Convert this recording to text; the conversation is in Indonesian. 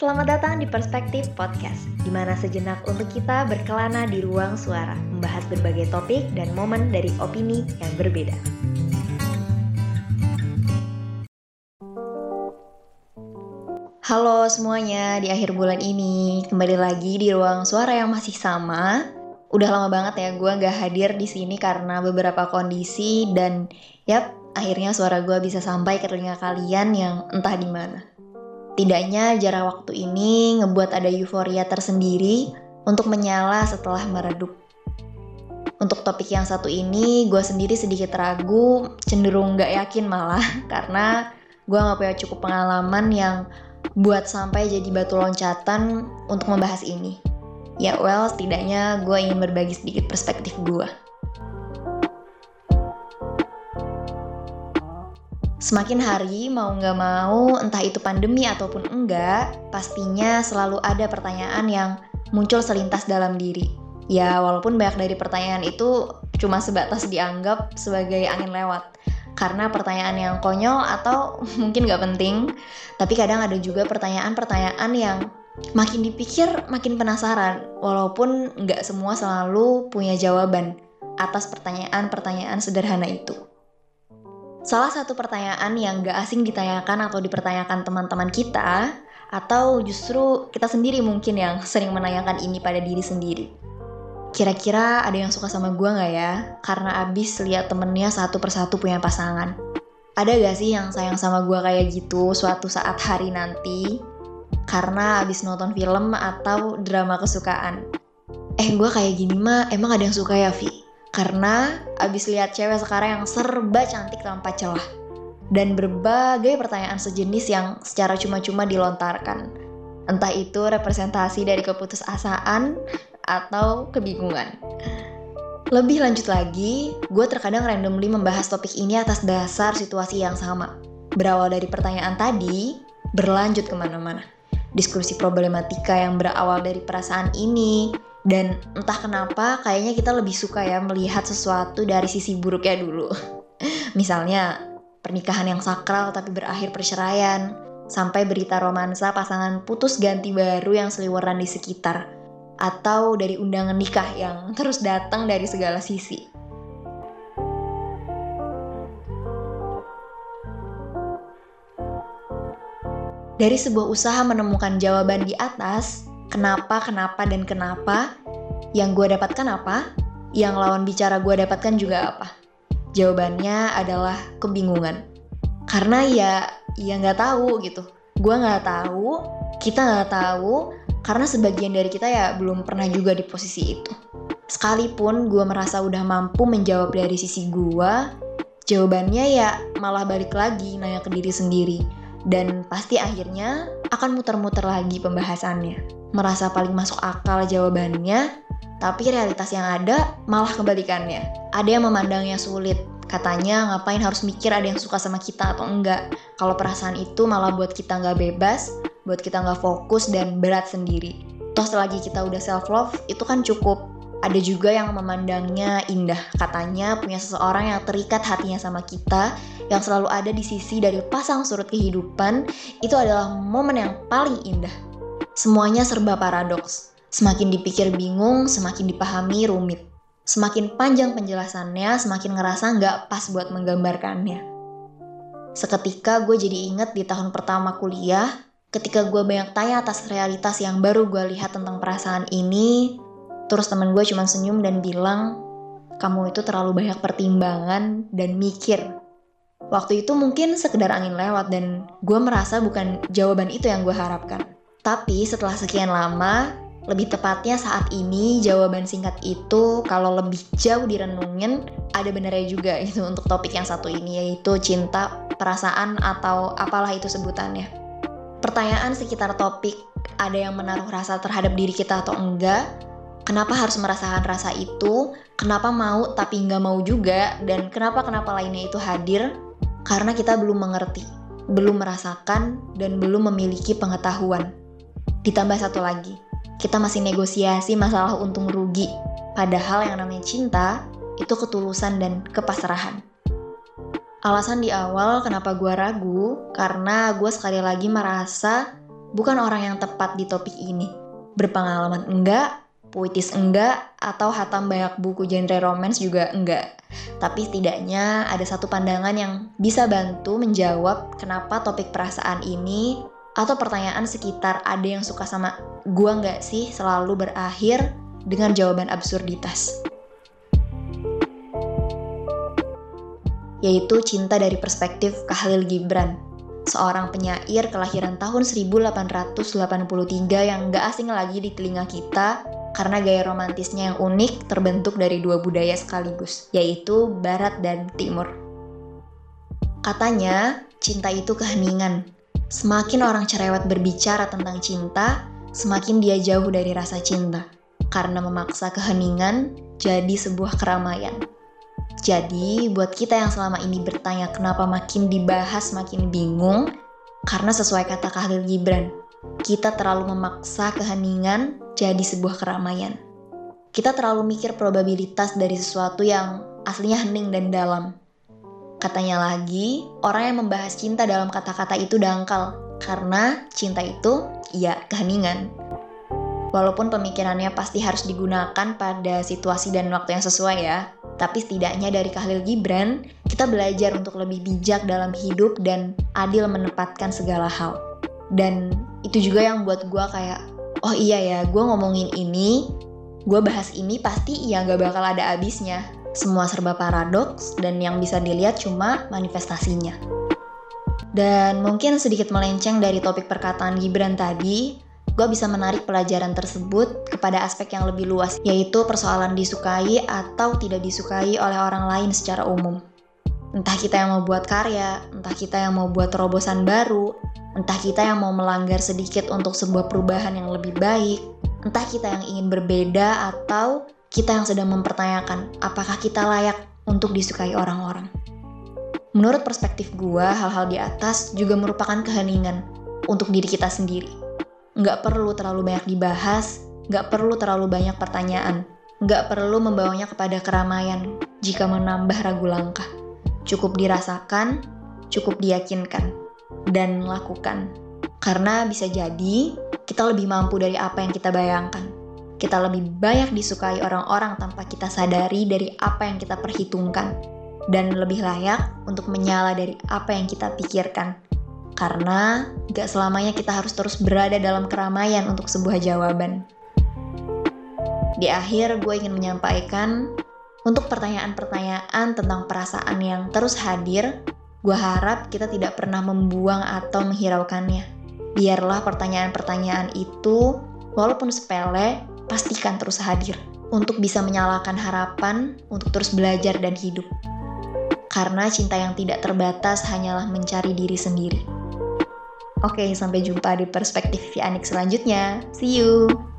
Selamat datang di Perspektif Podcast, di mana sejenak untuk kita berkelana di ruang suara, membahas berbagai topik dan momen dari opini yang berbeda. Halo semuanya, di akhir bulan ini kembali lagi di ruang suara yang masih sama. Udah lama banget ya gue gak hadir di sini karena beberapa kondisi dan yap, akhirnya suara gue bisa sampai ke telinga kalian yang entah di mana. Tidaknya jarak waktu ini ngebuat ada euforia tersendiri untuk menyala setelah meredup. Untuk topik yang satu ini, gue sendiri sedikit ragu, cenderung gak yakin malah, karena gue gak punya cukup pengalaman yang buat sampai jadi batu loncatan untuk membahas ini. Ya well, setidaknya gue ingin berbagi sedikit perspektif gue. Semakin hari mau nggak mau, entah itu pandemi ataupun enggak, pastinya selalu ada pertanyaan yang muncul selintas dalam diri. Ya, walaupun banyak dari pertanyaan itu cuma sebatas dianggap sebagai angin lewat. Karena pertanyaan yang konyol atau mungkin nggak penting, tapi kadang ada juga pertanyaan-pertanyaan yang makin dipikir makin penasaran, walaupun nggak semua selalu punya jawaban atas pertanyaan-pertanyaan sederhana itu. Salah satu pertanyaan yang gak asing ditanyakan atau dipertanyakan teman-teman kita, atau justru kita sendiri mungkin yang sering menanyakan ini pada diri sendiri. Kira-kira ada yang suka sama gue gak ya? Karena abis lihat temennya satu persatu punya pasangan. Ada gak sih yang sayang sama gue kayak gitu suatu saat hari nanti? Karena abis nonton film atau drama kesukaan. Eh gue kayak gini mah emang ada yang suka ya Vi? Karena abis lihat cewek sekarang yang serba cantik tanpa celah. Dan berbagai pertanyaan sejenis yang secara cuma-cuma dilontarkan. Entah itu representasi dari keputusasaan atau kebingungan. Lebih lanjut lagi, gue terkadang randomly membahas topik ini atas dasar situasi yang sama. Berawal dari pertanyaan tadi, berlanjut ke mana-mana. Diskusi problematika yang berawal dari perasaan ini, dan entah kenapa kayaknya kita lebih suka ya melihat sesuatu dari sisi buruknya dulu. Misalnya pernikahan yang sakral tapi berakhir perceraian, sampai berita romansa pasangan putus ganti baru yang seliweran di sekitar, atau dari undangan nikah yang terus datang dari segala sisi. Dari sebuah usaha menemukan jawaban di atas, kenapa, kenapa, dan kenapa. Yang gue dapatkan apa? Yang lawan bicara gue dapatkan juga apa? Jawabannya adalah kebingungan. Karena ya, ya nggak tahu gitu. Gue nggak tahu, kita nggak tahu, karena sebagian dari kita ya belum pernah juga di posisi itu. Sekalipun gue merasa udah mampu menjawab dari sisi gue, jawabannya ya malah balik lagi nanya ke diri sendiri. Dan pasti akhirnya akan muter-muter lagi pembahasannya merasa paling masuk akal jawabannya, tapi realitas yang ada malah kebalikannya. Ada yang memandangnya sulit, katanya ngapain harus mikir ada yang suka sama kita atau enggak. Kalau perasaan itu malah buat kita nggak bebas, buat kita nggak fokus dan berat sendiri. Toh selagi kita udah self love, itu kan cukup. Ada juga yang memandangnya indah, katanya punya seseorang yang terikat hatinya sama kita, yang selalu ada di sisi dari pasang surut kehidupan, itu adalah momen yang paling indah Semuanya serba paradoks. Semakin dipikir bingung, semakin dipahami rumit. Semakin panjang penjelasannya, semakin ngerasa nggak pas buat menggambarkannya. Seketika gue jadi inget di tahun pertama kuliah, ketika gue banyak tanya atas realitas yang baru gue lihat tentang perasaan ini, terus temen gue cuma senyum dan bilang, kamu itu terlalu banyak pertimbangan dan mikir. Waktu itu mungkin sekedar angin lewat dan gue merasa bukan jawaban itu yang gue harapkan. Tapi setelah sekian lama, lebih tepatnya saat ini jawaban singkat itu kalau lebih jauh direnungin ada benernya juga itu untuk topik yang satu ini yaitu cinta, perasaan atau apalah itu sebutannya. Pertanyaan sekitar topik ada yang menaruh rasa terhadap diri kita atau enggak, kenapa harus merasakan rasa itu, kenapa mau tapi nggak mau juga, dan kenapa-kenapa lainnya itu hadir, karena kita belum mengerti, belum merasakan, dan belum memiliki pengetahuan. Ditambah satu lagi, kita masih negosiasi masalah untung rugi. Padahal yang namanya cinta itu ketulusan dan kepasrahan. Alasan di awal kenapa gue ragu, karena gue sekali lagi merasa bukan orang yang tepat di topik ini. Berpengalaman enggak, puitis enggak, atau hatam banyak buku genre romance juga enggak. Tapi setidaknya ada satu pandangan yang bisa bantu menjawab kenapa topik perasaan ini atau pertanyaan sekitar ada yang suka sama gua nggak sih selalu berakhir dengan jawaban absurditas. Yaitu cinta dari perspektif Khalil Gibran, seorang penyair kelahiran tahun 1883 yang gak asing lagi di telinga kita karena gaya romantisnya yang unik terbentuk dari dua budaya sekaligus, yaitu Barat dan Timur. Katanya, cinta itu keheningan. Semakin orang cerewet berbicara tentang cinta, semakin dia jauh dari rasa cinta karena memaksa keheningan jadi sebuah keramaian. Jadi, buat kita yang selama ini bertanya kenapa makin dibahas makin bingung, karena sesuai kata Khalil Gibran, kita terlalu memaksa keheningan jadi sebuah keramaian. Kita terlalu mikir probabilitas dari sesuatu yang aslinya hening dan dalam. Katanya lagi, orang yang membahas cinta dalam kata-kata itu dangkal, karena cinta itu ya keheningan. Walaupun pemikirannya pasti harus digunakan pada situasi dan waktu yang sesuai ya. Tapi setidaknya dari Khalil Gibran, kita belajar untuk lebih bijak dalam hidup dan adil menempatkan segala hal. Dan itu juga yang buat gue kayak, oh iya ya, gue ngomongin ini, gue bahas ini pasti ya gak bakal ada abisnya. Semua serba paradoks dan yang bisa dilihat cuma manifestasinya. Dan mungkin sedikit melenceng dari topik perkataan Gibran tadi, gue bisa menarik pelajaran tersebut kepada aspek yang lebih luas, yaitu persoalan disukai atau tidak disukai oleh orang lain secara umum. Entah kita yang mau buat karya, entah kita yang mau buat terobosan baru, entah kita yang mau melanggar sedikit untuk sebuah perubahan yang lebih baik, entah kita yang ingin berbeda atau kita yang sedang mempertanyakan apakah kita layak untuk disukai orang-orang. Menurut perspektif gue, hal-hal di atas juga merupakan keheningan untuk diri kita sendiri nggak perlu terlalu banyak dibahas, nggak perlu terlalu banyak pertanyaan, nggak perlu membawanya kepada keramaian jika menambah ragu langkah. Cukup dirasakan, cukup diyakinkan, dan lakukan. Karena bisa jadi kita lebih mampu dari apa yang kita bayangkan. Kita lebih banyak disukai orang-orang tanpa kita sadari dari apa yang kita perhitungkan. Dan lebih layak untuk menyala dari apa yang kita pikirkan karena gak selamanya kita harus terus berada dalam keramaian untuk sebuah jawaban. Di akhir, gue ingin menyampaikan untuk pertanyaan-pertanyaan tentang perasaan yang terus hadir, gue harap kita tidak pernah membuang atau menghiraukannya. Biarlah pertanyaan-pertanyaan itu, walaupun sepele, pastikan terus hadir untuk bisa menyalakan harapan untuk terus belajar dan hidup. Karena cinta yang tidak terbatas hanyalah mencari diri sendiri. Oke, sampai jumpa di perspektif Anik selanjutnya. See you!